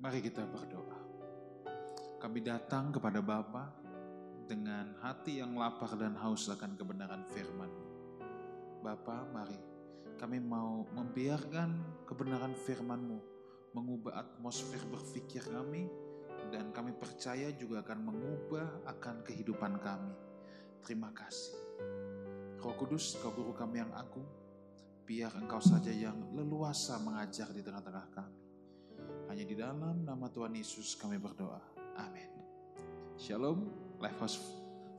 Mari kita berdoa. Kami datang kepada Bapa dengan hati yang lapar dan haus akan kebenaran firman. Bapa, mari kami mau membiarkan kebenaran firman-Mu mengubah atmosfer berpikir kami dan kami percaya juga akan mengubah akan kehidupan kami. Terima kasih. Roh Kudus, Kau Guru kami yang agung, biar Engkau saja yang leluasa mengajar di tengah-tengah kami. Hanya di dalam nama Tuhan Yesus kami berdoa. Amin. Shalom, Lifehouse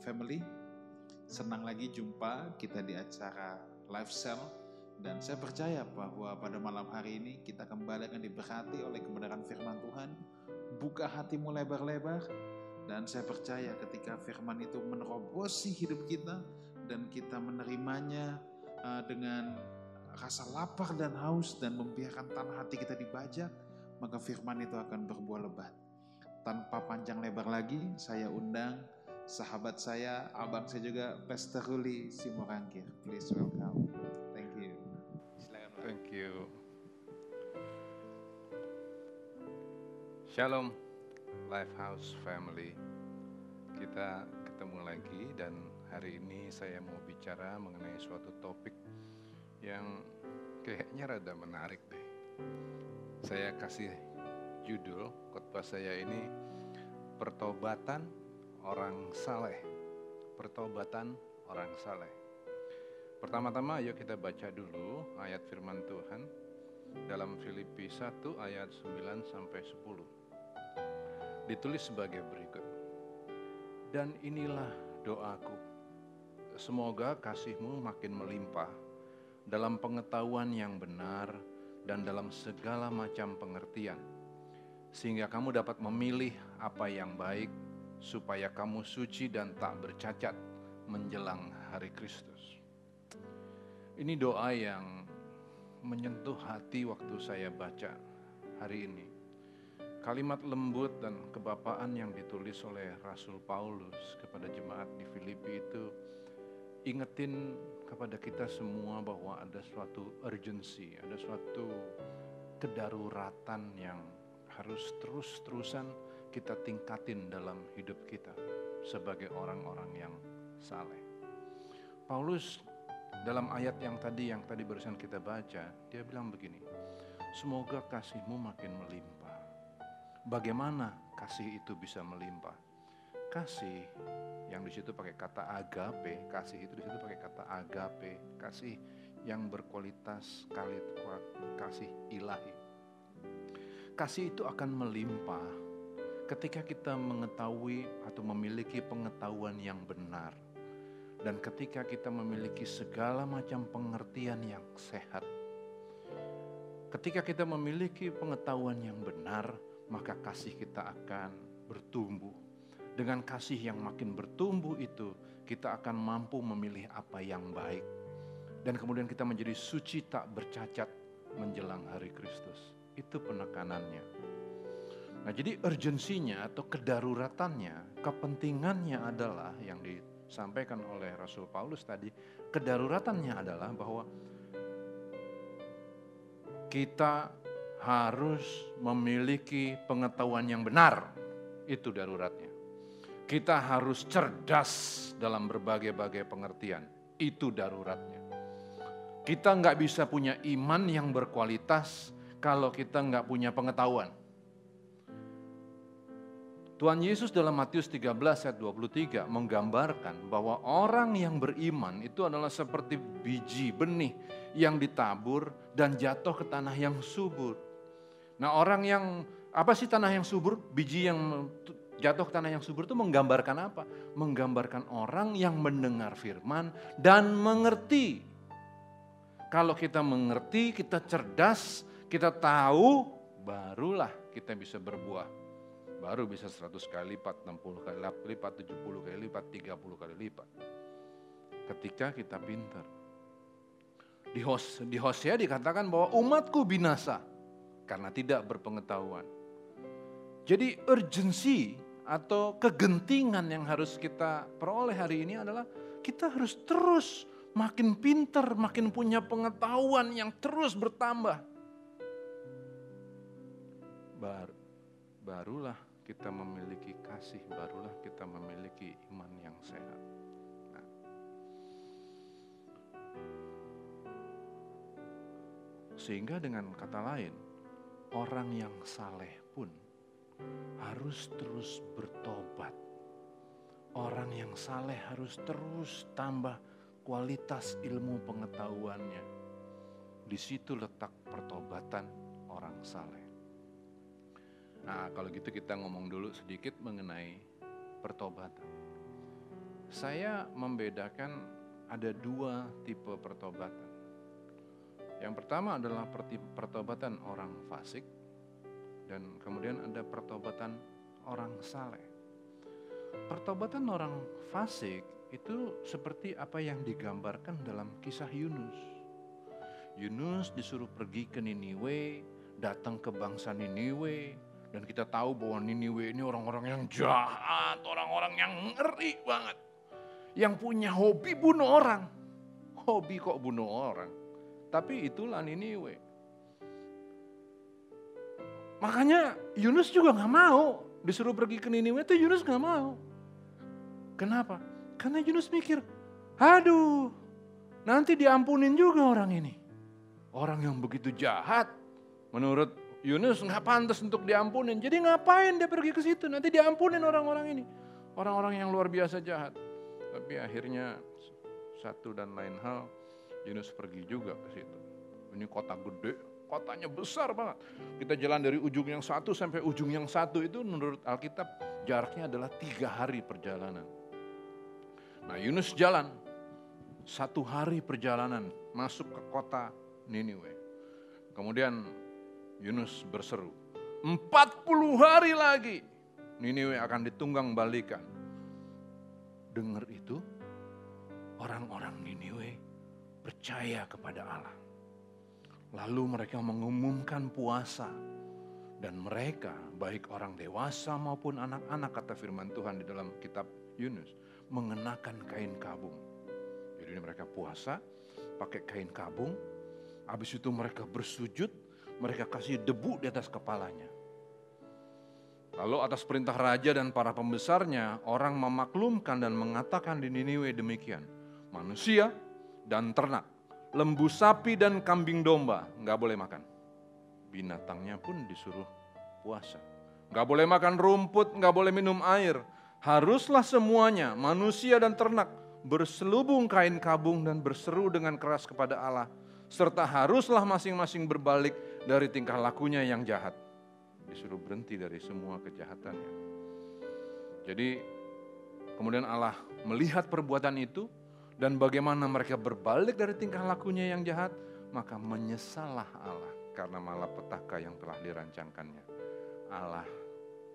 Family. Senang lagi jumpa kita di acara Cell. Dan saya percaya bahwa pada malam hari ini kita kembali akan diberkati oleh kebenaran firman Tuhan. Buka hatimu lebar-lebar. Dan saya percaya ketika firman itu menerobosi hidup kita dan kita menerimanya uh, dengan rasa lapar dan haus dan membiarkan tanah hati kita dibajak, maka firman itu akan berbuah lebat. Tanpa panjang lebar lagi, saya undang sahabat saya, abang saya juga, Pastor Ruli Simorangkir. Please welcome. Thank you. Silakan. Thank you. Shalom, Lifehouse Family. Kita ketemu lagi dan hari ini saya mau bicara mengenai suatu topik yang kayaknya rada menarik deh saya kasih judul khotbah saya ini pertobatan orang saleh. Pertobatan orang saleh. Pertama-tama yuk kita baca dulu ayat firman Tuhan dalam Filipi 1 ayat 9 sampai 10. Ditulis sebagai berikut. Dan inilah doaku. Semoga kasihmu makin melimpah dalam pengetahuan yang benar dan dalam segala macam pengertian, sehingga kamu dapat memilih apa yang baik, supaya kamu suci dan tak bercacat menjelang hari Kristus. Ini doa yang menyentuh hati waktu saya baca hari ini. Kalimat lembut dan kebapaan yang ditulis oleh Rasul Paulus kepada jemaat di Filipi itu ingetin kepada kita semua bahwa ada suatu urgency, ada suatu kedaruratan yang harus terus-terusan kita tingkatin dalam hidup kita sebagai orang-orang yang saleh. Paulus dalam ayat yang tadi yang tadi barusan kita baca, dia bilang begini, semoga kasihmu makin melimpah. Bagaimana kasih itu bisa melimpah? Kasih yang di situ pakai kata agape, kasih itu di situ pakai kata agape, kasih yang berkualitas kali kasih ilahi. Kasih itu akan melimpah ketika kita mengetahui atau memiliki pengetahuan yang benar dan ketika kita memiliki segala macam pengertian yang sehat. Ketika kita memiliki pengetahuan yang benar, maka kasih kita akan bertumbuh dengan kasih yang makin bertumbuh itu, kita akan mampu memilih apa yang baik. Dan kemudian kita menjadi suci tak bercacat menjelang hari Kristus. Itu penekanannya. Nah jadi urgensinya atau kedaruratannya, kepentingannya adalah yang disampaikan oleh Rasul Paulus tadi, kedaruratannya adalah bahwa kita harus memiliki pengetahuan yang benar. Itu daruratnya. Kita harus cerdas dalam berbagai-bagai pengertian. Itu daruratnya. Kita nggak bisa punya iman yang berkualitas kalau kita nggak punya pengetahuan. Tuhan Yesus dalam Matius 13 ayat 23 menggambarkan bahwa orang yang beriman itu adalah seperti biji benih yang ditabur dan jatuh ke tanah yang subur. Nah orang yang, apa sih tanah yang subur? Biji yang Jatuh ke tanah yang subur itu menggambarkan apa? Menggambarkan orang yang mendengar firman dan mengerti. Kalau kita mengerti, kita cerdas, kita tahu, barulah kita bisa berbuah. Baru bisa 100 kali lipat, 60 kali lipat, 70 kali lipat, 30 kali lipat. Ketika kita pintar. Di, Hos, di Hosea dikatakan bahwa umatku binasa karena tidak berpengetahuan. Jadi urgensi atau kegentingan yang harus kita peroleh hari ini adalah kita harus terus makin pinter, makin punya pengetahuan yang terus bertambah. Baru barulah kita memiliki kasih, barulah kita memiliki iman yang sehat. Nah. Sehingga dengan kata lain, orang yang saleh pun harus terus bertobat. Orang yang saleh harus terus tambah kualitas ilmu pengetahuannya. Di situ letak pertobatan orang saleh. Nah, kalau gitu kita ngomong dulu sedikit mengenai pertobatan. Saya membedakan ada dua tipe pertobatan. Yang pertama adalah pertobatan orang fasik dan kemudian ada pertobatan orang saleh. Pertobatan orang fasik itu seperti apa yang digambarkan dalam kisah Yunus. Yunus disuruh pergi ke Niniwe, datang ke bangsa Niniwe, dan kita tahu bahwa Niniwe ini orang-orang yang jahat, orang-orang yang ngeri banget. Yang punya hobi bunuh orang. Hobi kok bunuh orang. Tapi itulah Niniwe. Makanya Yunus juga gak mau. Disuruh pergi ke Niniwe itu Yunus gak mau. Kenapa? Karena Yunus mikir, aduh nanti diampunin juga orang ini. Orang yang begitu jahat menurut Yunus nggak pantas untuk diampunin. Jadi ngapain dia pergi ke situ? Nanti diampunin orang-orang ini. Orang-orang yang luar biasa jahat. Tapi akhirnya satu dan lain hal Yunus pergi juga ke situ. Ini kota gede, kotanya besar banget. Kita jalan dari ujung yang satu sampai ujung yang satu itu menurut Alkitab jaraknya adalah tiga hari perjalanan. Nah Yunus jalan satu hari perjalanan masuk ke kota Niniwe. Kemudian Yunus berseru, 40 hari lagi Niniwe akan ditunggang balikan. Dengar itu, orang-orang Niniwe percaya kepada Allah. Lalu mereka mengumumkan puasa. Dan mereka, baik orang dewasa maupun anak-anak kata firman Tuhan di dalam kitab Yunus, mengenakan kain kabung. Jadi mereka puasa, pakai kain kabung, habis itu mereka bersujud, mereka kasih debu di atas kepalanya. Lalu atas perintah raja dan para pembesarnya, orang memaklumkan dan mengatakan di Niniwe demikian. Manusia dan ternak, lembu sapi dan kambing domba, nggak boleh makan. Binatangnya pun disuruh puasa. Nggak boleh makan rumput, nggak boleh minum air. Haruslah semuanya, manusia dan ternak, berselubung kain kabung dan berseru dengan keras kepada Allah. Serta haruslah masing-masing berbalik dari tingkah lakunya yang jahat. Disuruh berhenti dari semua kejahatannya. Jadi kemudian Allah melihat perbuatan itu dan bagaimana mereka berbalik dari tingkah lakunya yang jahat, maka menyesallah Allah karena malapetaka yang telah dirancangkannya. Allah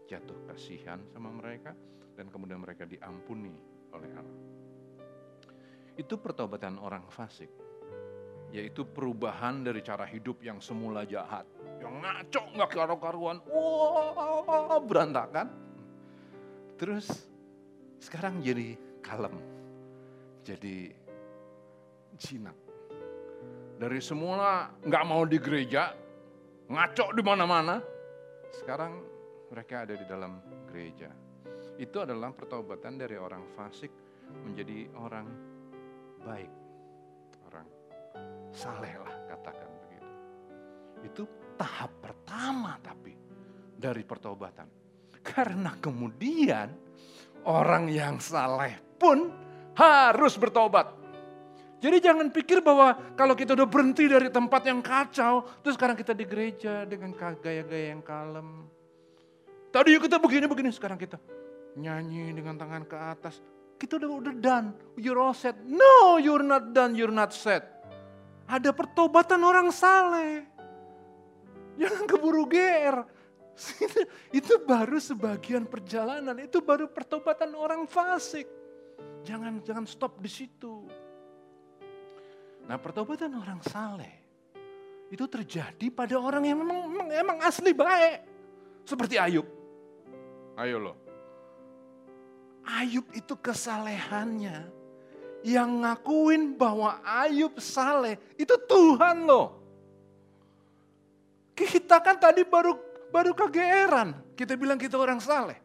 jatuh kasihan sama mereka dan kemudian mereka diampuni oleh Allah. Itu pertobatan orang fasik yaitu perubahan dari cara hidup yang semula jahat, yang ngaco nggak karu-karuan, wah berantakan. Terus sekarang jadi kalem, jadi jinak. Dari semula nggak mau di gereja, ngaco di mana-mana. Sekarang mereka ada di dalam gereja. Itu adalah pertobatan dari orang fasik menjadi orang baik saleh lah katakan begitu. Itu tahap pertama tapi dari pertobatan. Karena kemudian orang yang saleh pun harus bertobat. Jadi jangan pikir bahwa kalau kita udah berhenti dari tempat yang kacau, terus sekarang kita di gereja dengan gaya-gaya yang kalem. Tadi kita begini-begini, sekarang kita nyanyi dengan tangan ke atas. Kita udah udah done, you're all set. No, you're not done, you're not set. Ada pertobatan orang saleh. Jangan keburu GR. Itu, baru sebagian perjalanan, itu baru pertobatan orang fasik. Jangan jangan stop di situ. Nah, pertobatan orang saleh itu terjadi pada orang yang memang, memang emang asli baik. Seperti Ayub. Ayo loh. Ayub itu kesalehannya yang ngakuin bahwa Ayub saleh itu Tuhan loh. Kita kan tadi baru Baru kegeeran kita bilang kita orang saleh.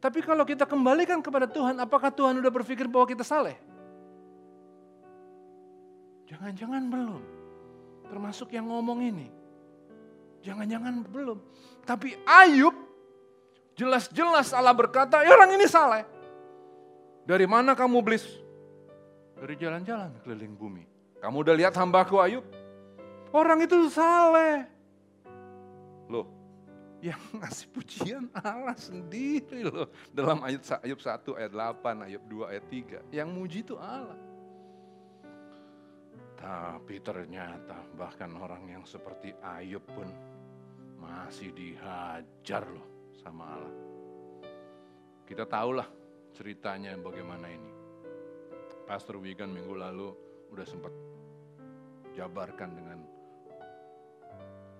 Tapi kalau kita kembalikan kepada Tuhan, apakah Tuhan udah berpikir bahwa kita saleh? Jangan-jangan belum. Termasuk yang ngomong ini. Jangan-jangan belum. Tapi Ayub jelas-jelas Allah berkata, ya orang ini saleh. Dari mana kamu beli? Dari jalan-jalan keliling bumi. Kamu udah lihat hambaku Ayub? Orang itu saleh. Loh, yang ngasih pujian Allah sendiri loh. Dalam ayat Ayub 1 ayat 8, Ayub 2 ayat 3. Yang muji itu Allah. Tapi ternyata bahkan orang yang seperti Ayub pun masih dihajar loh sama Allah. Kita tahulah ceritanya bagaimana ini. Pastor Wigan minggu lalu udah sempat jabarkan dengan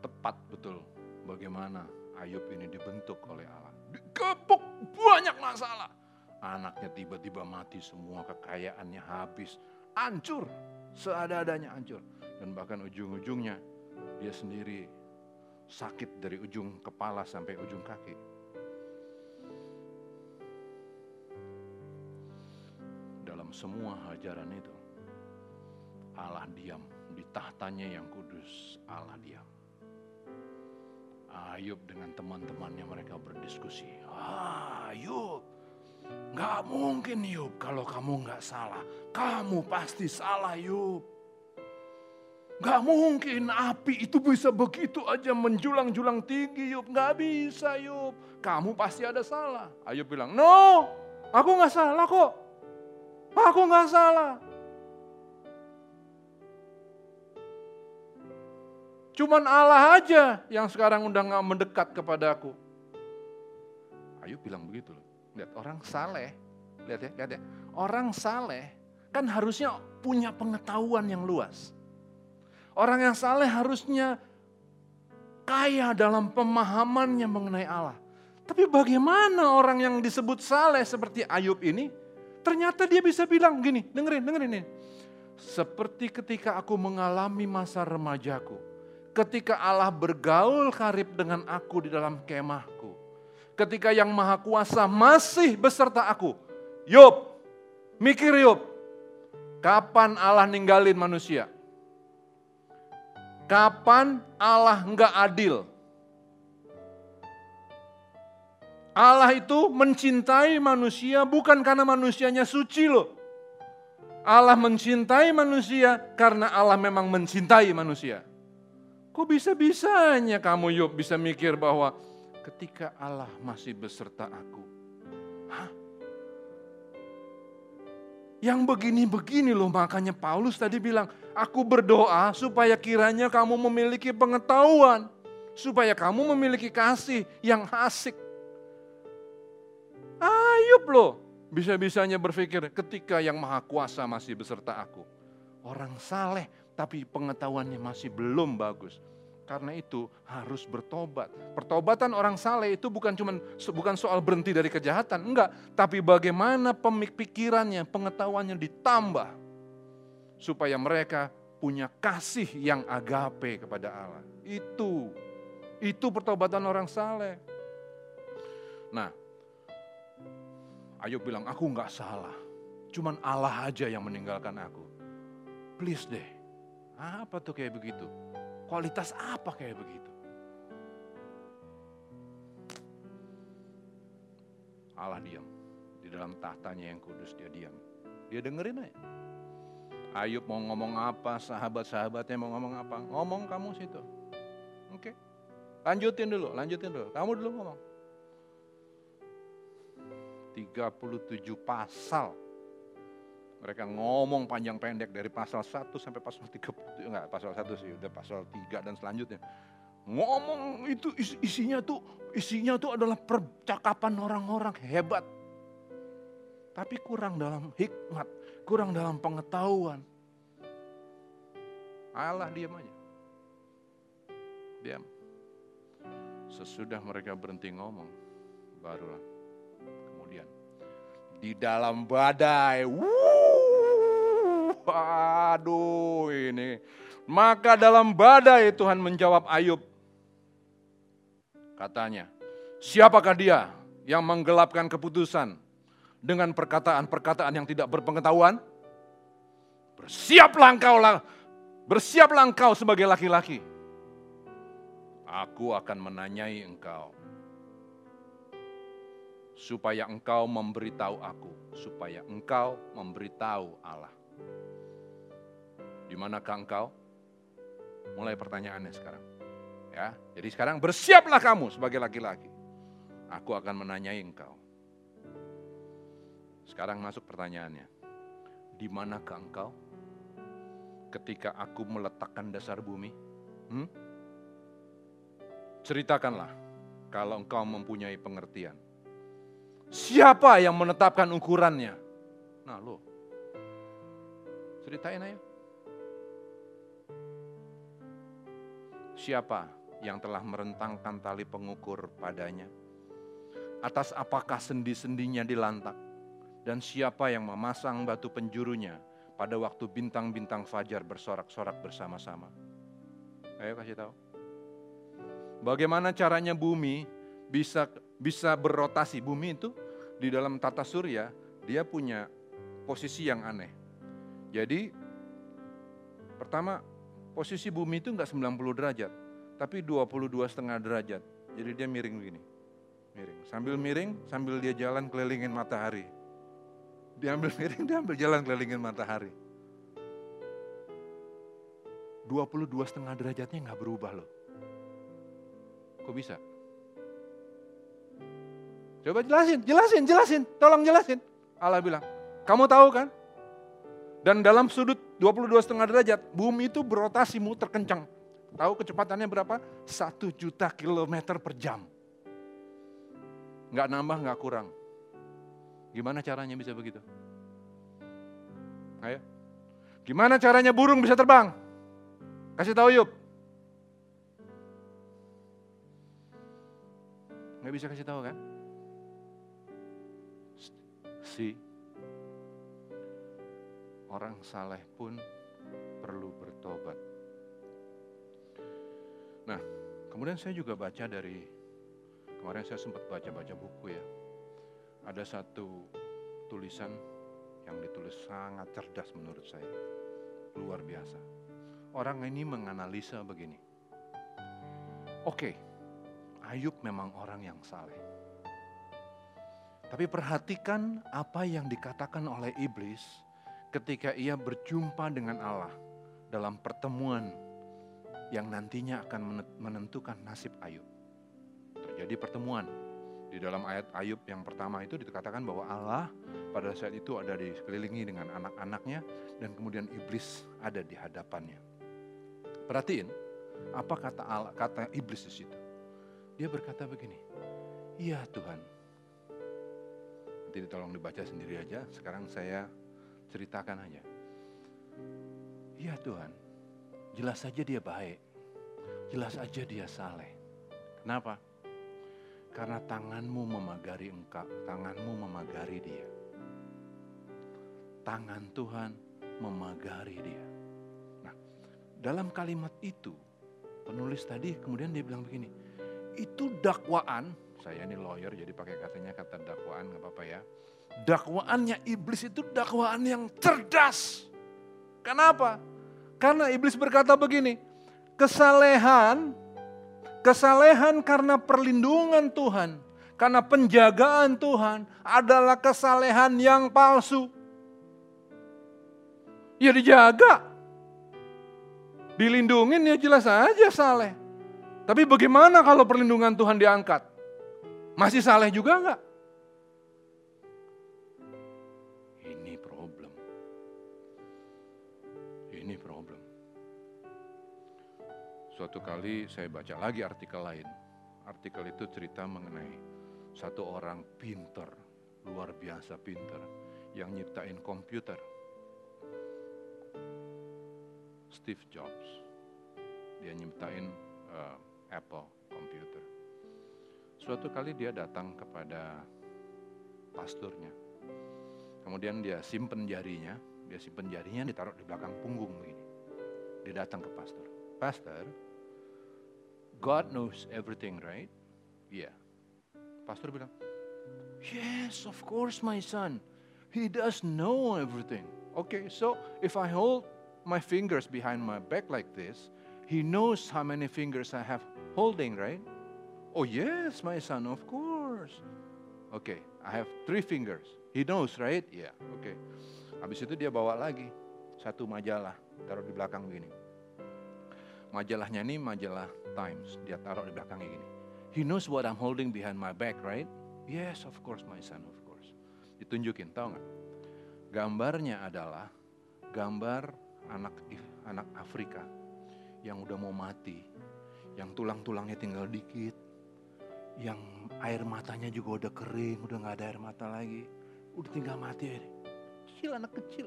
tepat betul bagaimana Ayub ini dibentuk oleh Allah. Dikepuk banyak masalah. Anaknya tiba-tiba mati semua, kekayaannya habis, hancur, seada-adanya hancur. Dan bahkan ujung-ujungnya dia sendiri sakit dari ujung kepala sampai ujung kaki. Dalam semua hajaran itu, Allah diam di tahtanya yang kudus, Allah diam. Ayub dengan teman-temannya mereka berdiskusi. Ayub, nggak mungkin Yub kalau kamu nggak salah. Kamu pasti salah Yub. Gak mungkin api itu bisa begitu aja menjulang-julang tinggi Yub. Gak bisa Yub. Kamu pasti ada salah. Ayub bilang, no aku gak salah kok. Aku gak salah. Cuman Allah aja yang sekarang udah gak mendekat kepada aku. Ayub bilang begitu loh. Lihat orang saleh. Lihat ya, lihat ya. Orang saleh kan harusnya punya pengetahuan yang luas. Orang yang saleh harusnya kaya dalam pemahamannya mengenai Allah. Tapi bagaimana orang yang disebut saleh seperti Ayub ini, ternyata dia bisa bilang gini, dengerin, dengerin ini. Seperti ketika aku mengalami masa remajaku, ketika Allah bergaul karib dengan aku di dalam kemahku, ketika yang maha kuasa masih beserta aku. Yub, mikir Yub, kapan Allah ninggalin manusia? Kapan Allah enggak adil? Allah itu mencintai manusia bukan karena manusianya suci loh. Allah mencintai manusia karena Allah memang mencintai manusia. Kok bisa-bisanya kamu yuk bisa mikir bahwa ketika Allah masih beserta aku. Hah? Yang begini-begini loh makanya Paulus tadi bilang, aku berdoa supaya kiranya kamu memiliki pengetahuan. Supaya kamu memiliki kasih yang asik. Ayub loh, bisa-bisanya berpikir ketika yang maha kuasa masih beserta aku. Orang saleh tapi pengetahuannya masih belum bagus. Karena itu harus bertobat. Pertobatan orang saleh itu bukan cuma bukan soal berhenti dari kejahatan, enggak, tapi bagaimana pemikirannya, pengetahuannya ditambah supaya mereka punya kasih yang agape kepada Allah. Itu itu pertobatan orang saleh. Nah, Ayub bilang, aku nggak salah. Cuman Allah aja yang meninggalkan aku. Please deh. Apa tuh kayak begitu? Kualitas apa kayak begitu? Allah diam. Di dalam tahtanya yang kudus dia diam. Dia dengerin aja. Ayub mau ngomong apa, sahabat-sahabatnya mau ngomong apa. Ngomong kamu situ. Oke. Lanjutin dulu, lanjutin dulu. Kamu dulu ngomong. 37 pasal mereka ngomong panjang pendek dari pasal 1 sampai pasal 30, enggak pasal 1 sih, udah pasal 3 dan selanjutnya. Ngomong itu isinya tuh isinya tuh adalah percakapan orang-orang hebat. Tapi kurang dalam hikmat, kurang dalam pengetahuan. Allah diam aja. Diam. Sesudah mereka berhenti ngomong, barulah kemudian di dalam badai. Wuh, aduh ini. Maka dalam badai Tuhan menjawab Ayub. Katanya, siapakah dia yang menggelapkan keputusan dengan perkataan-perkataan yang tidak berpengetahuan? Bersiaplah engkau lah, bersiaplah engkau sebagai laki-laki. Aku akan menanyai engkau supaya engkau memberitahu aku, supaya engkau memberitahu Allah. Di manakah engkau? Mulai pertanyaannya sekarang. Ya, jadi sekarang bersiaplah kamu sebagai laki-laki. Aku akan menanyai engkau. Sekarang masuk pertanyaannya. Di manakah engkau ketika aku meletakkan dasar bumi? Hmm? Ceritakanlah kalau engkau mempunyai pengertian Siapa yang menetapkan ukurannya? Nah lo, ceritain aja. Siapa yang telah merentangkan tali pengukur padanya? Atas apakah sendi-sendinya dilantak? Dan siapa yang memasang batu penjurunya pada waktu bintang-bintang fajar bersorak-sorak bersama-sama? Ayo kasih tahu. Bagaimana caranya bumi bisa bisa berotasi. Bumi itu di dalam tata surya dia punya posisi yang aneh. Jadi pertama posisi bumi itu enggak 90 derajat, tapi 22 setengah derajat. Jadi dia miring begini. Miring. Sambil miring, sambil dia jalan kelilingin matahari. Dia ambil miring, dia ambil jalan kelilingin matahari. 22 setengah derajatnya nggak berubah loh. Kok bisa? Coba jelasin, jelasin, jelasin, tolong jelasin. Allah bilang, kamu tahu kan? Dan dalam sudut 22 setengah derajat, bumi itu berotasi muter kencang. Tahu kecepatannya berapa? Satu juta kilometer per jam. Nggak nambah, nggak kurang. Gimana caranya bisa begitu? Ayo. Gimana caranya burung bisa terbang? Kasih tahu yuk. Nggak bisa kasih tahu kan? Si orang saleh pun perlu bertobat. Nah, kemudian saya juga baca dari kemarin saya sempat baca-baca buku ya. Ada satu tulisan yang ditulis sangat cerdas menurut saya. Luar biasa. Orang ini menganalisa begini. Oke, Ayub memang orang yang saleh. Tapi perhatikan apa yang dikatakan oleh iblis ketika ia berjumpa dengan Allah dalam pertemuan yang nantinya akan menentukan nasib Ayub. Terjadi pertemuan. Di dalam ayat Ayub yang pertama itu dikatakan bahwa Allah pada saat itu ada di sekelilingi dengan anak-anaknya dan kemudian iblis ada di hadapannya. Perhatiin apa kata Allah, kata iblis di situ. Dia berkata begini, "Iya Tuhan, Nanti tolong dibaca sendiri aja. Sekarang saya ceritakan aja. Iya Tuhan, jelas saja dia baik. Jelas saja dia saleh. Kenapa? Karena tanganmu memagari engkau, tanganmu memagari dia. Tangan Tuhan memagari dia. Nah, dalam kalimat itu, penulis tadi kemudian dia bilang begini, itu dakwaan saya ini lawyer jadi pakai katanya kata dakwaan nggak apa-apa ya. Dakwaannya iblis itu dakwaan yang cerdas. Kenapa? Karena iblis berkata begini, kesalehan, kesalehan karena perlindungan Tuhan, karena penjagaan Tuhan adalah kesalehan yang palsu. Ya dijaga, dilindungin ya jelas aja saleh. Tapi bagaimana kalau perlindungan Tuhan diangkat? Masih saleh juga enggak? Ini problem. Suatu kali saya baca lagi artikel lain. Artikel itu cerita mengenai satu orang pinter, luar biasa pinter, yang nyiptain komputer. Steve Jobs. Dia nyiptain uh, Apple komputer. Suatu kali dia datang kepada pasturnya. Kemudian dia simpen jarinya, dia simpen jarinya ditaruh di belakang punggung begini. Dia datang ke pastor. Pastor, God knows everything, right? Iya. Pastor bilang, yes of course my son. He does know everything. Okay, so if I hold my fingers behind my back like this, he knows how many fingers I have holding, right? Oh yes, my son, of course. Okay, I have three fingers. He knows, right? Yeah, okay. Habis itu dia bawa lagi satu majalah, taruh di belakang begini. Majalahnya ini majalah Times, dia taruh di belakangnya gini. He knows what I'm holding behind my back, right? Yes, of course, my son, of course. Ditunjukin, tahu nggak? Gambarnya adalah gambar anak anak Afrika yang udah mau mati, yang tulang-tulangnya tinggal dikit, yang air matanya juga udah kering, udah nggak ada air mata lagi, udah tinggal mati aja. Kecil anak kecil.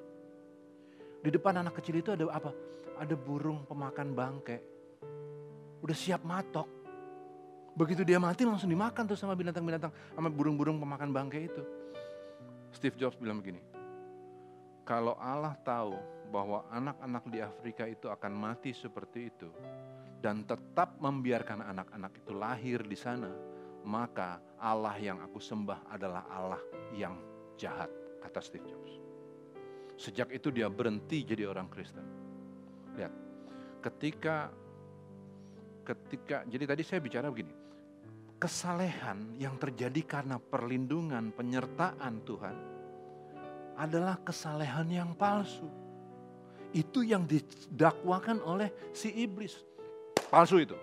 Di depan anak kecil itu ada apa? Ada burung pemakan bangke. Udah siap matok. Begitu dia mati langsung dimakan tuh sama binatang-binatang, sama burung-burung pemakan bangke itu. Steve Jobs bilang begini, kalau Allah tahu bahwa anak-anak di Afrika itu akan mati seperti itu, dan tetap membiarkan anak-anak itu lahir di sana, maka Allah yang aku sembah adalah Allah yang jahat, kata Steve Jobs. Sejak itu dia berhenti jadi orang Kristen. Lihat, ketika ketika jadi tadi saya bicara begini, kesalehan yang terjadi karena perlindungan penyertaan Tuhan adalah kesalehan yang palsu. Itu yang didakwakan oleh si iblis. Palsu itu.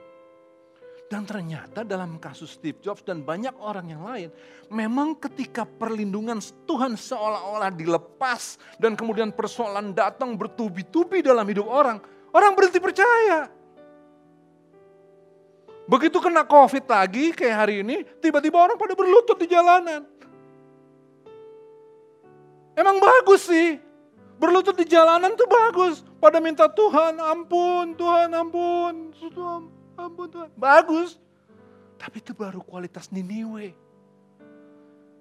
Dan ternyata dalam kasus Steve Jobs dan banyak orang yang lain, memang ketika perlindungan Tuhan seolah-olah dilepas dan kemudian persoalan datang bertubi-tubi dalam hidup orang, orang berhenti percaya. Begitu kena COVID lagi kayak hari ini, tiba-tiba orang pada berlutut di jalanan. Emang bagus sih, berlutut di jalanan tuh bagus. Pada minta Tuhan, ampun, Tuhan, ampun, ampun ampun Tuhan. Bagus. Tapi itu baru kualitas Niniwe.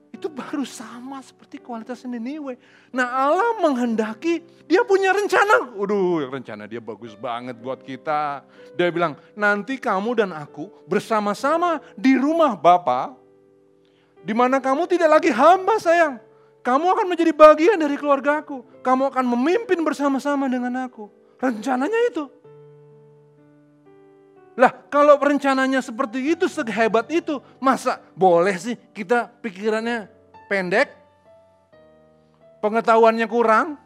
Itu baru sama seperti kualitas Niniwe. Nah Allah menghendaki, dia punya rencana. Waduh rencana dia bagus banget buat kita. Dia bilang, nanti kamu dan aku bersama-sama di rumah Bapa, di mana kamu tidak lagi hamba sayang. Kamu akan menjadi bagian dari keluargaku. Kamu akan memimpin bersama-sama dengan aku. Rencananya itu. Lah kalau rencananya seperti itu, sehebat itu, masa boleh sih kita pikirannya pendek, pengetahuannya kurang,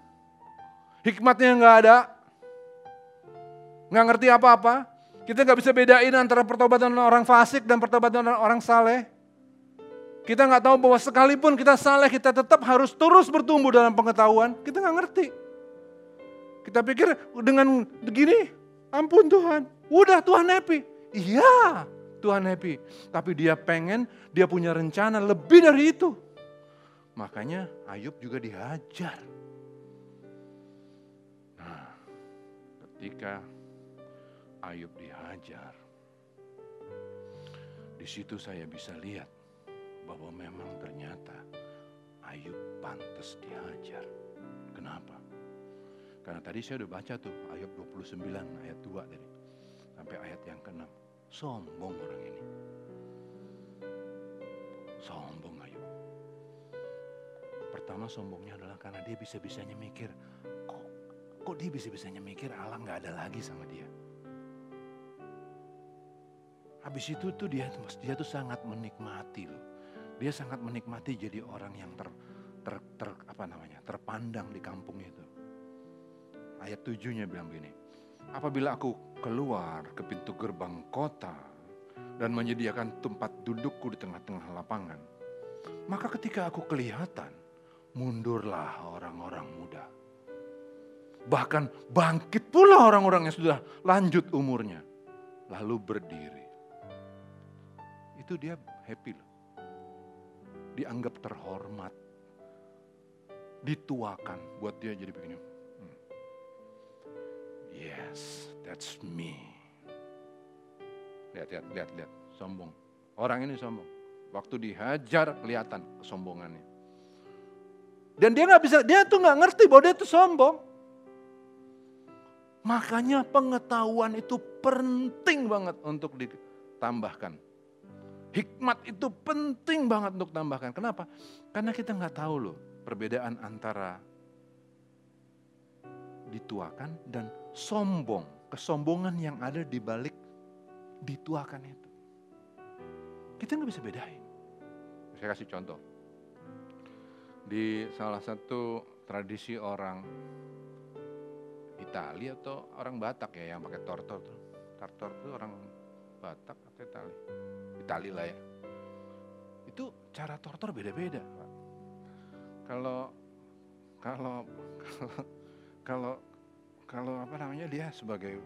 hikmatnya nggak ada, nggak ngerti apa-apa, kita nggak bisa bedain antara pertobatan orang fasik dan pertobatan orang saleh. Kita nggak tahu bahwa sekalipun kita saleh, kita tetap harus terus bertumbuh dalam pengetahuan. Kita nggak ngerti. Kita pikir dengan begini, ampun Tuhan, Udah Tuhan happy. Iya Tuhan happy. Tapi dia pengen, dia punya rencana lebih dari itu. Makanya Ayub juga dihajar. Nah, ketika Ayub dihajar, di situ saya bisa lihat bahwa memang ternyata Ayub pantas dihajar. Kenapa? Karena tadi saya udah baca tuh Ayub 29 ayat 2 tadi sampai ayat yang ke-6. Sombong orang ini. Sombong ayo. Pertama sombongnya adalah karena dia bisa-bisanya mikir, kok kok dia bisa-bisanya mikir Allah nggak ada lagi sama dia. Habis itu tuh dia dia tuh sangat menikmati loh. Dia sangat menikmati jadi orang yang ter, ter, ter apa namanya terpandang di kampung itu. Ayat tujuhnya bilang begini, apabila aku keluar ke pintu gerbang kota dan menyediakan tempat dudukku di tengah-tengah lapangan. Maka ketika aku kelihatan, mundurlah orang-orang muda. Bahkan bangkit pula orang-orang yang sudah lanjut umurnya. Lalu berdiri. Itu dia happy loh. Dianggap terhormat. Dituakan buat dia jadi begini. Yes, That's me. Lihat, lihat, lihat, lihat. Sombong. Orang ini sombong. Waktu dihajar kelihatan kesombongannya. Dan dia nggak bisa, dia tuh nggak ngerti bahwa dia tuh sombong. Makanya pengetahuan itu penting banget untuk ditambahkan Hikmat itu penting banget untuk tambahkan. Kenapa? Karena kita nggak tahu loh perbedaan antara dituakan dan sombong. Kesombongan yang ada di balik dituakan itu. Kita nggak bisa bedain. Saya kasih contoh. Di salah satu tradisi orang Italia atau orang Batak ya yang pakai tortor tuh. Tortor itu orang Batak atau Itali? Itali lah ya. Itu cara tortor beda-beda, Pak. Kalau kalau kalau kalau kalau apa namanya dia sebagai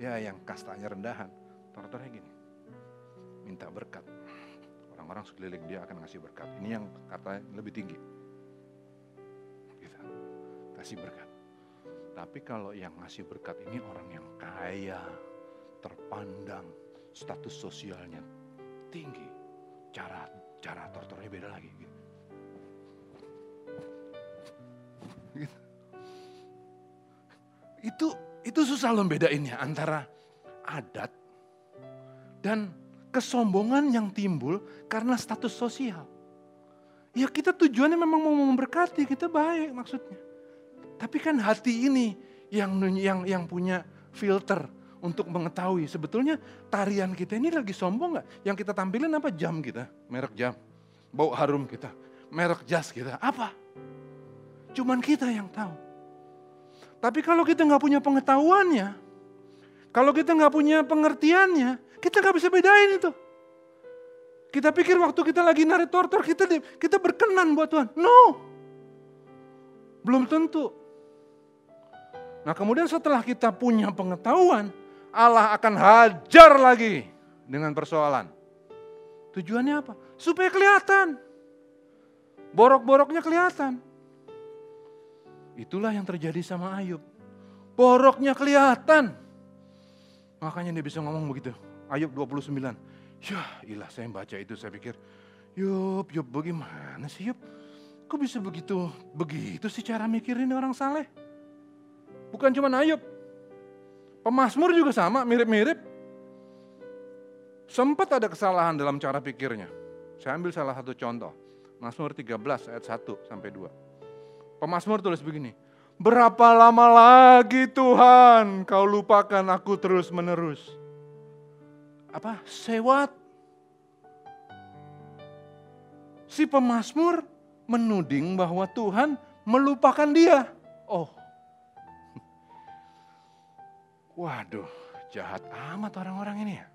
ya yang kastanya rendahan, tortornya gini. Minta berkat. Orang-orang sekeliling dia akan ngasih berkat. Ini yang katanya lebih tinggi. Gitu. Kasih berkat. Tapi kalau yang ngasih berkat ini orang yang kaya, terpandang, status sosialnya tinggi, cara cara tortornya beda lagi. Gitu. Itu itu susah loh bedainnya antara adat dan kesombongan yang timbul karena status sosial. Ya kita tujuannya memang mau memberkati, kita baik maksudnya. Tapi kan hati ini yang yang yang punya filter untuk mengetahui sebetulnya tarian kita ini lagi sombong nggak? Yang kita tampilin apa jam kita, merek jam, bau harum kita, merek jas kita, apa? Cuman kita yang tahu. Tapi kalau kita nggak punya pengetahuannya, kalau kita nggak punya pengertiannya, kita nggak bisa bedain itu. Kita pikir waktu kita lagi narik tortor, kita kita berkenan buat Tuhan. No, belum tentu. Nah kemudian setelah kita punya pengetahuan, Allah akan hajar lagi dengan persoalan. Tujuannya apa? Supaya kelihatan. Borok-boroknya kelihatan. Itulah yang terjadi sama Ayub. Boroknya kelihatan. Makanya dia bisa ngomong begitu. Ayub 29. Ya ilah saya baca itu saya pikir. Yub, Yub bagaimana sih Yub? Kok bisa begitu, begitu sih cara mikirin orang saleh? Bukan cuma Ayub, Pemasmur juga sama, mirip-mirip. Sempat ada kesalahan dalam cara pikirnya. Saya ambil salah satu contoh. Mazmur 13 ayat 1 sampai 2. Pemasmur tulis begini. Berapa lama lagi Tuhan kau lupakan aku terus menerus. Apa? Sewat. Si pemasmur menuding bahwa Tuhan melupakan dia. Oh, Waduh, jahat amat orang-orang ini ya.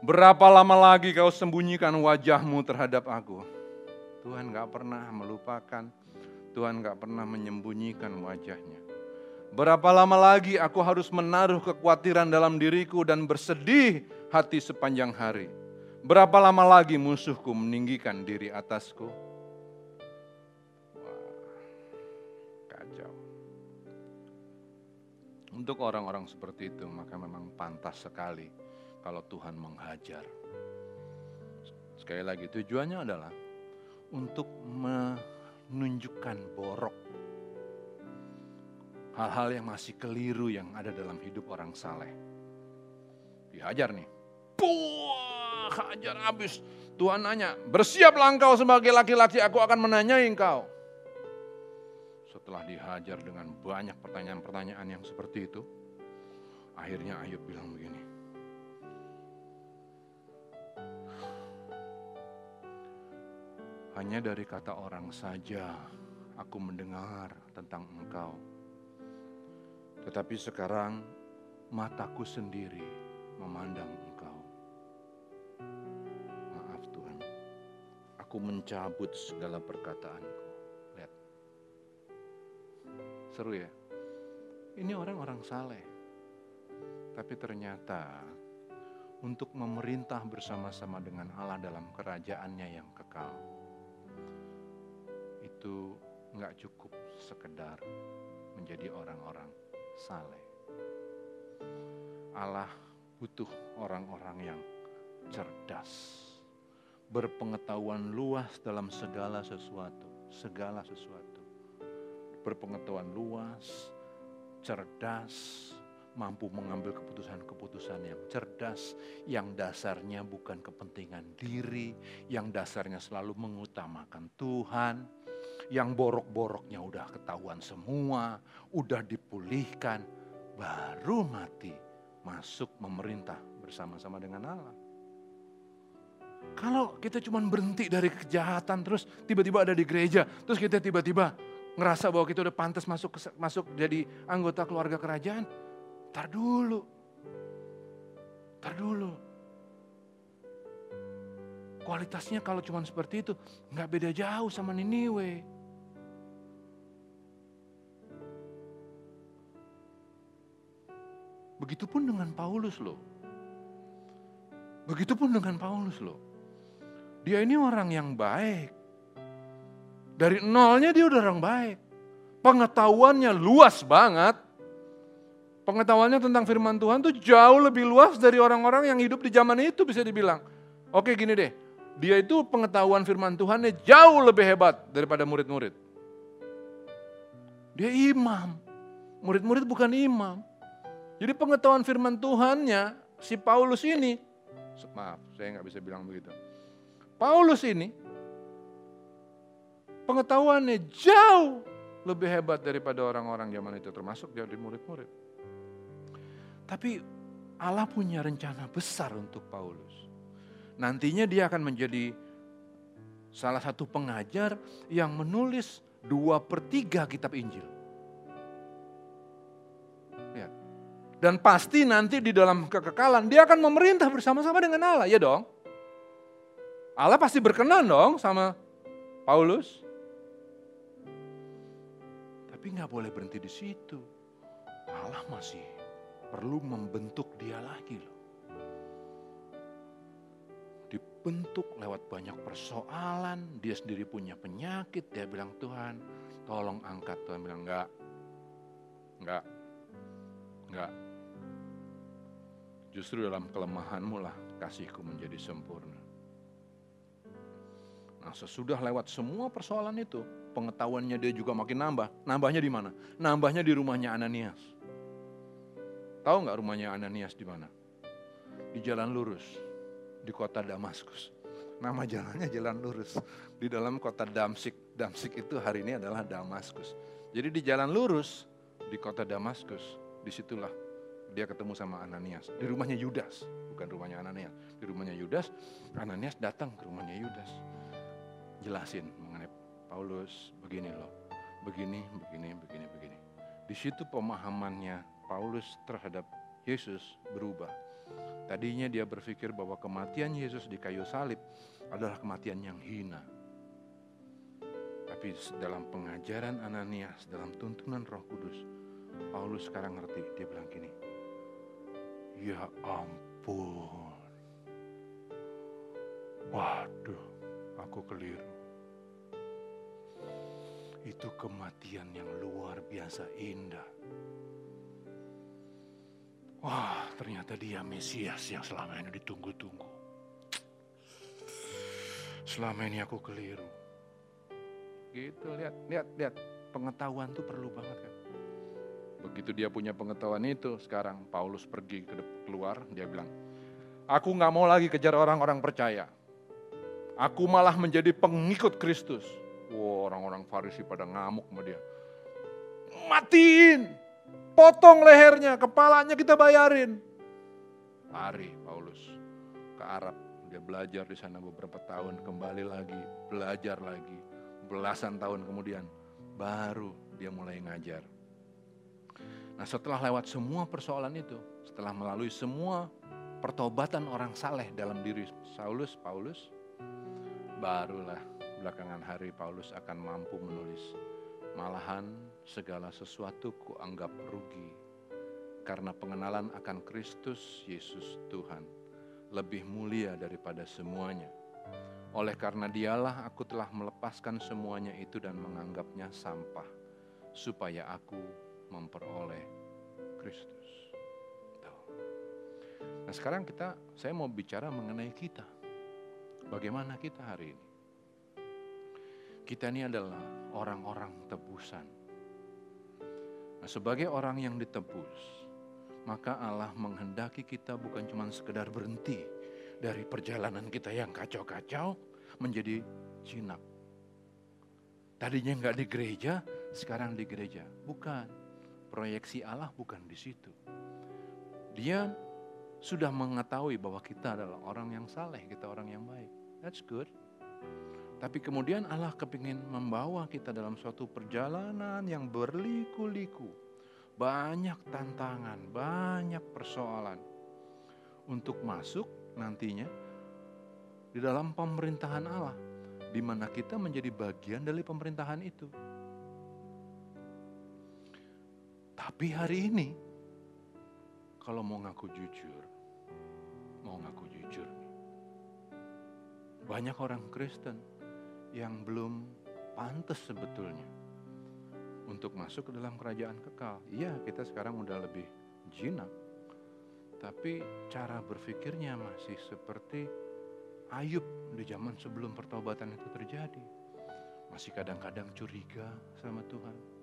Berapa lama lagi kau sembunyikan wajahmu terhadap aku? Tuhan gak pernah melupakan, Tuhan gak pernah menyembunyikan wajahnya. Berapa lama lagi aku harus menaruh kekhawatiran dalam diriku dan bersedih hati sepanjang hari? Berapa lama lagi musuhku meninggikan diri atasku? Untuk orang-orang seperti itu, maka memang pantas sekali kalau Tuhan menghajar. Sekali lagi, tujuannya adalah untuk menunjukkan borok hal-hal yang masih keliru yang ada dalam hidup orang saleh. Dihajar nih. Puh, hajar habis. Tuhan nanya, bersiaplah engkau sebagai laki-laki, aku akan menanyai engkau setelah dihajar dengan banyak pertanyaan-pertanyaan yang seperti itu, akhirnya Ayub bilang begini. Hanya dari kata orang saja aku mendengar tentang engkau. Tetapi sekarang mataku sendiri memandang engkau. Maaf Tuhan, aku mencabut segala perkataanku. Seru ya? Ini orang-orang saleh. Tapi ternyata untuk memerintah bersama-sama dengan Allah dalam kerajaannya yang kekal. Itu nggak cukup sekedar menjadi orang-orang saleh. Allah butuh orang-orang yang cerdas, berpengetahuan luas dalam segala sesuatu, segala sesuatu berpengetahuan luas, cerdas, mampu mengambil keputusan-keputusan yang cerdas, yang dasarnya bukan kepentingan diri, yang dasarnya selalu mengutamakan Tuhan, yang borok-boroknya udah ketahuan semua, udah dipulihkan, baru mati masuk memerintah bersama-sama dengan Allah. Kalau kita cuma berhenti dari kejahatan terus tiba-tiba ada di gereja, terus kita tiba-tiba ngerasa bahwa kita udah pantas masuk masuk jadi anggota keluarga kerajaan, tar dulu. Tar dulu. Kualitasnya kalau cuma seperti itu nggak beda jauh sama Niniwe. Begitupun dengan Paulus loh. Begitupun dengan Paulus loh. Dia ini orang yang baik. Dari nolnya dia udah orang baik. Pengetahuannya luas banget. Pengetahuannya tentang firman Tuhan tuh jauh lebih luas dari orang-orang yang hidup di zaman itu bisa dibilang. Oke gini deh, dia itu pengetahuan firman Tuhannya jauh lebih hebat daripada murid-murid. Dia imam. Murid-murid bukan imam. Jadi pengetahuan firman Tuhannya si Paulus ini, maaf saya nggak bisa bilang begitu. Paulus ini pengetahuannya jauh lebih hebat daripada orang-orang zaman itu termasuk dari murid-murid. Tapi Allah punya rencana besar untuk Paulus. Nantinya dia akan menjadi salah satu pengajar yang menulis dua per tiga kitab Injil. Dan pasti nanti di dalam kekekalan dia akan memerintah bersama-sama dengan Allah, ya dong. Allah pasti berkenan dong sama Paulus. Tapi nggak boleh berhenti di situ. Allah masih perlu membentuk dia lagi loh. Dibentuk lewat banyak persoalan, dia sendiri punya penyakit, dia bilang Tuhan tolong angkat. Tuhan bilang enggak, enggak, enggak. Justru dalam kelemahanmu lah kasihku menjadi sempurna. Nah sesudah lewat semua persoalan itu, pengetahuannya dia juga makin nambah. Nambahnya di mana? Nambahnya di rumahnya Ananias. Tahu nggak rumahnya Ananias di mana? Di jalan lurus, di kota Damaskus. Nama jalannya jalan lurus. Di dalam kota Damsik. Damsik itu hari ini adalah Damaskus. Jadi di jalan lurus, di kota Damaskus, di situlah dia ketemu sama Ananias. Di rumahnya Yudas, bukan rumahnya Ananias. Di rumahnya Yudas, Ananias datang ke rumahnya Yudas jelasin mengenai Paulus begini loh, begini, begini, begini, begini. Di situ pemahamannya Paulus terhadap Yesus berubah. Tadinya dia berpikir bahwa kematian Yesus di kayu salib adalah kematian yang hina. Tapi dalam pengajaran Ananias, dalam tuntunan Roh Kudus, Paulus sekarang ngerti. Dia bilang gini, Ya ampun. Waduh, aku keliru itu kematian yang luar biasa indah. Wah, ternyata dia Mesias yang selama ini ditunggu-tunggu. Selama ini aku keliru. Gitu, lihat, lihat, lihat. Pengetahuan tuh perlu banget kan. Begitu dia punya pengetahuan itu, sekarang Paulus pergi ke keluar, dia bilang, aku nggak mau lagi kejar orang-orang percaya. Aku malah menjadi pengikut Kristus Wow, orang-orang Farisi pada ngamuk sama dia. Matiin, potong lehernya, kepalanya kita bayarin. Lari Paulus ke Arab, dia belajar di sana beberapa tahun, kembali lagi, belajar lagi. Belasan tahun kemudian, baru dia mulai ngajar. Nah setelah lewat semua persoalan itu, setelah melalui semua pertobatan orang saleh dalam diri Saulus, Paulus, barulah belakangan hari Paulus akan mampu menulis, malahan segala sesuatu kuanggap rugi karena pengenalan akan Kristus Yesus Tuhan lebih mulia daripada semuanya. Oleh karena dialah aku telah melepaskan semuanya itu dan menganggapnya sampah supaya aku memperoleh Kristus. Nah sekarang kita, saya mau bicara mengenai kita. Bagaimana kita hari ini? Kita ini adalah orang-orang tebusan. Nah, sebagai orang yang ditebus, maka Allah menghendaki kita bukan cuma sekedar berhenti dari perjalanan kita yang kacau-kacau menjadi jinak. Tadinya nggak di gereja, sekarang di gereja. Bukan. Proyeksi Allah bukan di situ. Dia sudah mengetahui bahwa kita adalah orang yang saleh, kita orang yang baik. That's good. Tapi kemudian Allah kepingin membawa kita dalam suatu perjalanan yang berliku-liku. Banyak tantangan, banyak persoalan. Untuk masuk nantinya di dalam pemerintahan Allah. Di mana kita menjadi bagian dari pemerintahan itu. Tapi hari ini, kalau mau ngaku jujur, mau ngaku jujur, banyak orang Kristen yang belum pantas sebetulnya untuk masuk ke dalam kerajaan kekal. Iya, kita sekarang udah lebih jinak. Tapi cara berpikirnya masih seperti Ayub di zaman sebelum pertobatan itu terjadi. Masih kadang-kadang curiga sama Tuhan.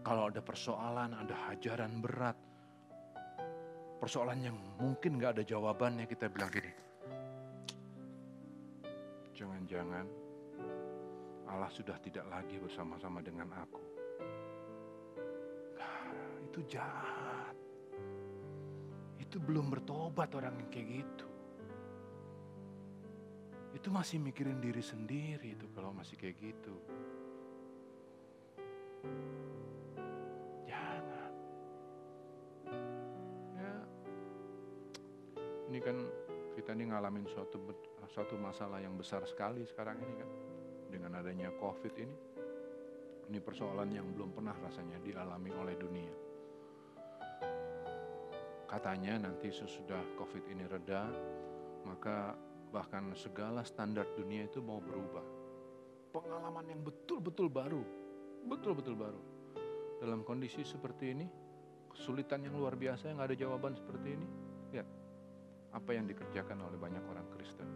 Kalau ada persoalan, ada hajaran berat, persoalan yang mungkin gak ada jawabannya, kita bilang gini, jangan-jangan Allah sudah tidak lagi bersama-sama dengan aku. Nah, itu jahat. Itu belum bertobat orang yang kayak gitu. Itu masih mikirin diri sendiri itu kalau masih kayak gitu. Kan kita ini ngalamin suatu suatu masalah yang besar sekali sekarang ini kan dengan adanya Covid ini. Ini persoalan yang belum pernah rasanya dialami oleh dunia. Katanya nanti sesudah Covid ini reda, maka bahkan segala standar dunia itu mau berubah. Pengalaman yang betul-betul baru, betul-betul baru. Dalam kondisi seperti ini, kesulitan yang luar biasa yang ada jawaban seperti ini, apa yang dikerjakan oleh banyak orang Kristen.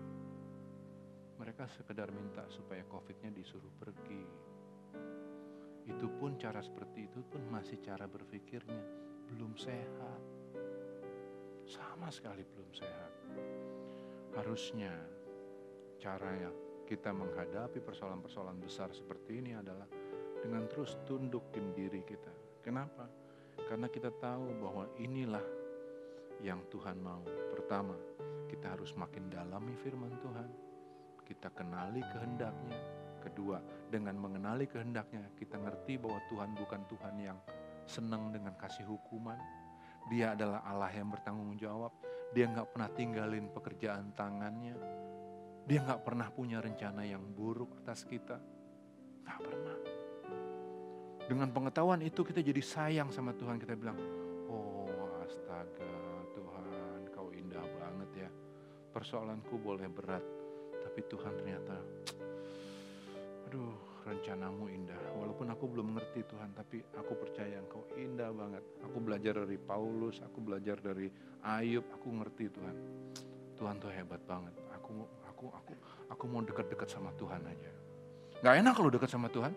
Mereka sekedar minta supaya COVID-nya disuruh pergi. Itu pun cara seperti itu pun masih cara berpikirnya belum sehat. Sama sekali belum sehat. Harusnya cara yang kita menghadapi persoalan-persoalan besar seperti ini adalah dengan terus tundukin diri kita. Kenapa? Karena kita tahu bahwa inilah yang Tuhan mau. Pertama, kita harus makin dalami firman Tuhan. Kita kenali kehendaknya. Kedua, dengan mengenali kehendaknya, kita ngerti bahwa Tuhan bukan Tuhan yang senang dengan kasih hukuman. Dia adalah Allah yang bertanggung jawab. Dia nggak pernah tinggalin pekerjaan tangannya. Dia nggak pernah punya rencana yang buruk atas kita. Nggak pernah. Dengan pengetahuan itu kita jadi sayang sama Tuhan. Kita bilang, oh astaga Tuhan kau indah banget ya. Persoalanku boleh berat. Tapi Tuhan ternyata, aduh rencanamu indah. Walaupun aku belum mengerti Tuhan, tapi aku percaya Engkau indah banget. Aku belajar dari Paulus, aku belajar dari Ayub, aku ngerti Tuhan. Tuhan tuh hebat banget. Aku aku aku aku mau dekat-dekat sama Tuhan aja. Gak enak kalau dekat sama Tuhan.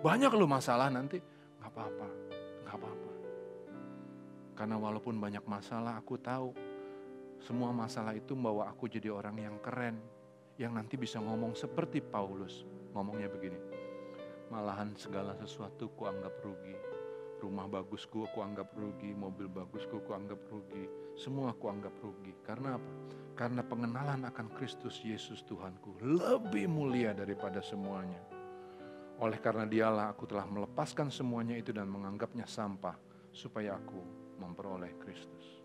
Banyak lu masalah nanti, gak apa-apa, gak apa-apa. Karena walaupun banyak masalah, aku tahu semua masalah itu membawa aku jadi orang yang keren, yang nanti bisa ngomong seperti Paulus. Ngomongnya begini, malahan segala sesuatu ku anggap rugi. Rumah bagusku ku anggap rugi, mobil bagusku ku anggap rugi, semua ku anggap rugi. Karena apa? Karena pengenalan akan Kristus Yesus Tuhanku lebih mulia daripada semuanya. Oleh karena dialah aku telah melepaskan semuanya itu dan menganggapnya sampah supaya aku memperoleh Kristus.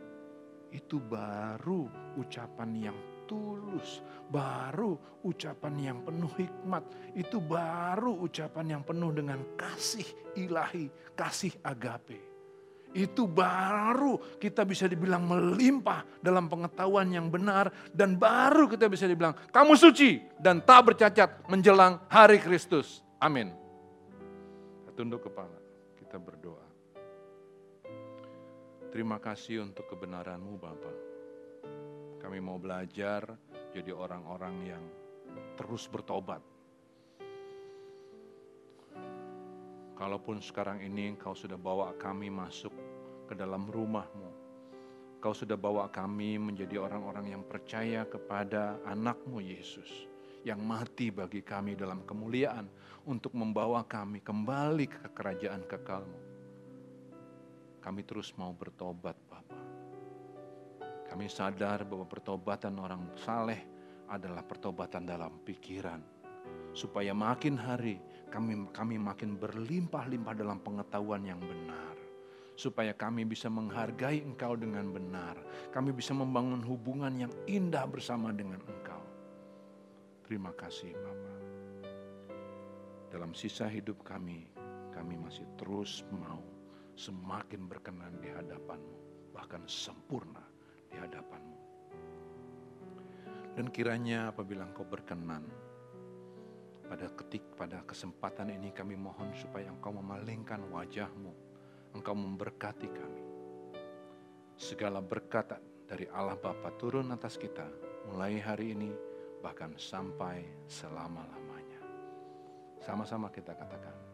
Itu baru ucapan yang tulus, baru ucapan yang penuh hikmat, itu baru ucapan yang penuh dengan kasih ilahi, kasih agape. Itu baru kita bisa dibilang melimpah dalam pengetahuan yang benar dan baru kita bisa dibilang kamu suci dan tak bercacat menjelang hari Kristus. Amin. Tunduk kepala, kita berdoa. Terima kasih untuk kebenaranmu Bapak. Kami mau belajar jadi orang-orang yang terus bertobat. Kalaupun sekarang ini Engkau sudah bawa kami masuk ke dalam rumahmu. Kau sudah bawa kami menjadi orang-orang yang percaya kepada anakmu Yesus yang mati bagi kami dalam kemuliaan untuk membawa kami kembali ke kerajaan kekalmu. Kami terus mau bertobat Bapa. Kami sadar bahwa pertobatan orang saleh adalah pertobatan dalam pikiran. Supaya makin hari kami kami makin berlimpah-limpah dalam pengetahuan yang benar supaya kami bisa menghargai Engkau dengan benar. Kami bisa membangun hubungan yang indah bersama dengan Engkau. Terima kasih Bapa. Dalam sisa hidup kami, kami masih terus mau semakin berkenan di hadapanmu, bahkan sempurna di hadapanmu. Dan kiranya apabila Engkau berkenan, pada ketik pada kesempatan ini kami mohon supaya Engkau memalingkan wajahmu, Engkau memberkati kami. Segala berkat dari Allah Bapa turun atas kita mulai hari ini bahkan sampai selama-lamanya. Sama-sama kita katakan.